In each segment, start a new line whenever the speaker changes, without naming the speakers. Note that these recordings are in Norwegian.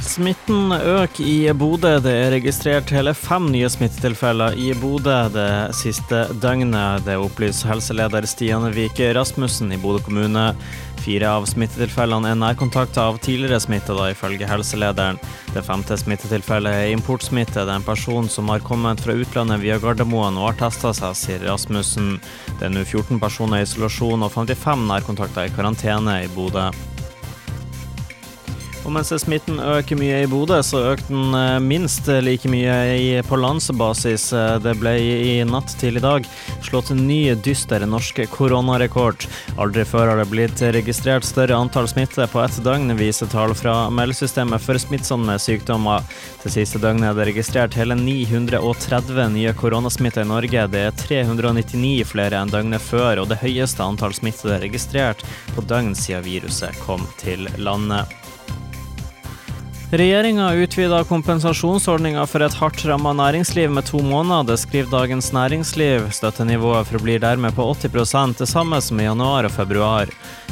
Smitten øker i Bodø. Det er registrert hele fem nye smittetilfeller i Bodø det siste døgnet. Det opplyser helseleder Stian Vike Rasmussen i Bodø kommune. Fire av smittetilfellene er nærkontakter av tidligere smittede, ifølge helselederen. Det femte smittetilfellet er importsmitte. Det er en person som har kommet fra utlandet via Gardermoen og har testa seg, sier Rasmussen. Det er nå 14 personer i isolasjon og 55 nærkontakter i karantene i Bodø. Og mens smitten øker mye i Bodø, så økte den eh, minst like mye på landsbasis. Eh, det ble i natt til i dag slått en ny dyster norsk koronarekord. Aldri før har det blitt registrert større antall smitte på ett døgn, viser tall fra meldesystemet for smittsomme sykdommer. Det siste døgnet er det registrert hele 930 nye koronasmitte i Norge. Det er 399 flere enn døgnet før, og det høyeste antall smittede registrert på døgn siden viruset kom til landet. Regjeringa utvida kompensasjonsordninga for et hardt ramma næringsliv med to måneder, skriver Dagens Næringsliv. Støttenivået forblir dermed på 80 det samme som i januar og februar.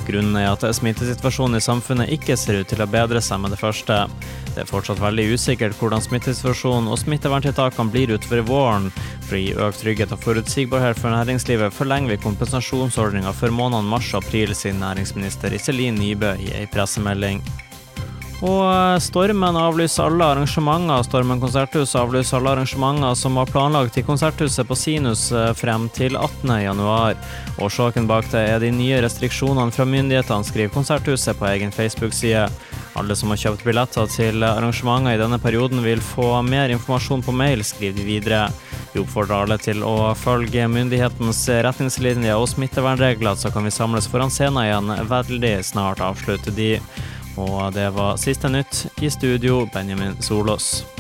Grunnen er at smittesituasjonen i samfunnet ikke ser ut til å bedre seg med det første. Det er fortsatt veldig usikkert hvordan smittesituasjonen og smitteverntiltakene blir utover våren. For å gi økt trygghet og forutsigbarhet for næringslivet forlenger vi kompensasjonsordninga for månedene mars og april, sier næringsminister Iselin Nybø i ei pressemelding. Og eh, Stormen avlyser alle arrangementer. Stormen konserthus avlyser alle arrangementer som var planlagt i Konserthuset på Sinus eh, frem til 18.1. Årsaken bak det er de nye restriksjonene fra myndighetene, skriver Konserthuset på egen Facebook-side. Alle som har kjøpt billetter til arrangementer i denne perioden vil få mer informasjon på mail, skriver de videre. Vi oppfordrer alle til å følge myndighetens retningslinjer og smittevernregler, så kan vi samles foran scenen igjen veldig snart, avslutter de. Og det var siste nytt. I studio, Benjamin Solås.